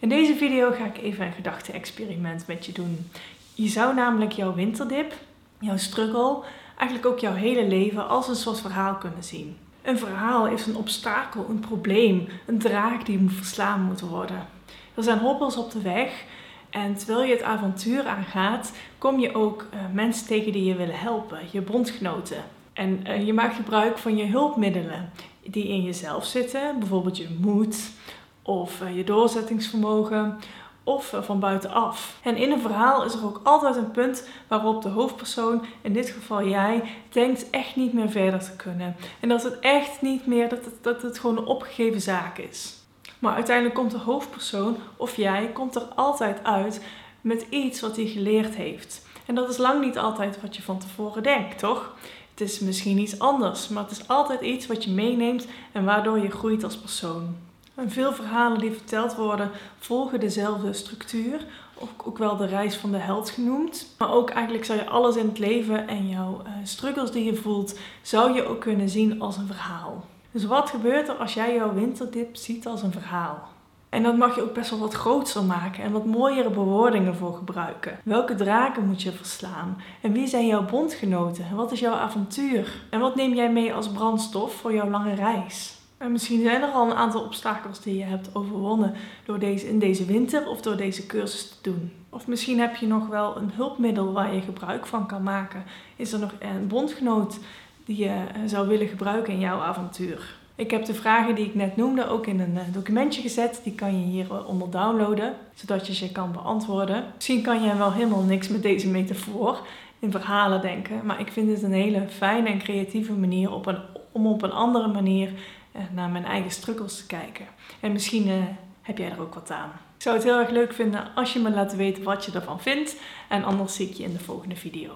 In deze video ga ik even een gedachte-experiment met je doen. Je zou namelijk jouw winterdip, jouw struggle, eigenlijk ook jouw hele leven als een soort verhaal kunnen zien. Een verhaal is een obstakel, een probleem, een draak die moet verslaan moet worden. Er zijn hobbels op de weg en terwijl je het avontuur aangaat, kom je ook uh, mensen tegen die je willen helpen, je bondgenoten. En uh, je maakt gebruik van je hulpmiddelen die in jezelf zitten, bijvoorbeeld je moed of uh, je doorzettingsvermogen of van buitenaf. En in een verhaal is er ook altijd een punt waarop de hoofdpersoon, in dit geval jij, denkt echt niet meer verder te kunnen. En dat het echt niet meer, dat het, dat het gewoon een opgegeven zaak is. Maar uiteindelijk komt de hoofdpersoon of jij komt er altijd uit met iets wat hij geleerd heeft. En dat is lang niet altijd wat je van tevoren denkt, toch? Het is misschien iets anders, maar het is altijd iets wat je meeneemt en waardoor je groeit als persoon. En veel verhalen die verteld worden volgen dezelfde structuur, ook, ook wel de reis van de held genoemd. Maar ook eigenlijk zou je alles in het leven en jouw uh, struggles die je voelt, zou je ook kunnen zien als een verhaal. Dus wat gebeurt er als jij jouw winterdip ziet als een verhaal? En dat mag je ook best wel wat groter maken en wat mooiere bewoordingen voor gebruiken. Welke draken moet je verslaan? En wie zijn jouw bondgenoten? En wat is jouw avontuur? En wat neem jij mee als brandstof voor jouw lange reis? En misschien zijn er al een aantal obstakels die je hebt overwonnen door deze, in deze winter of door deze cursus te doen. Of misschien heb je nog wel een hulpmiddel waar je gebruik van kan maken. Is er nog een bondgenoot die je eh, zou willen gebruiken in jouw avontuur? Ik heb de vragen die ik net noemde ook in een eh, documentje gezet. Die kan je hieronder downloaden, zodat je ze kan beantwoorden. Misschien kan je wel helemaal niks met deze metafoor in verhalen denken. Maar ik vind het een hele fijne en creatieve manier op een, om op een andere manier eh, naar mijn eigen struggles te kijken. En misschien uh, heb jij er ook wat aan. Ik zou het heel erg leuk vinden als je me laat weten wat je ervan vindt. En anders zie ik je in de volgende video.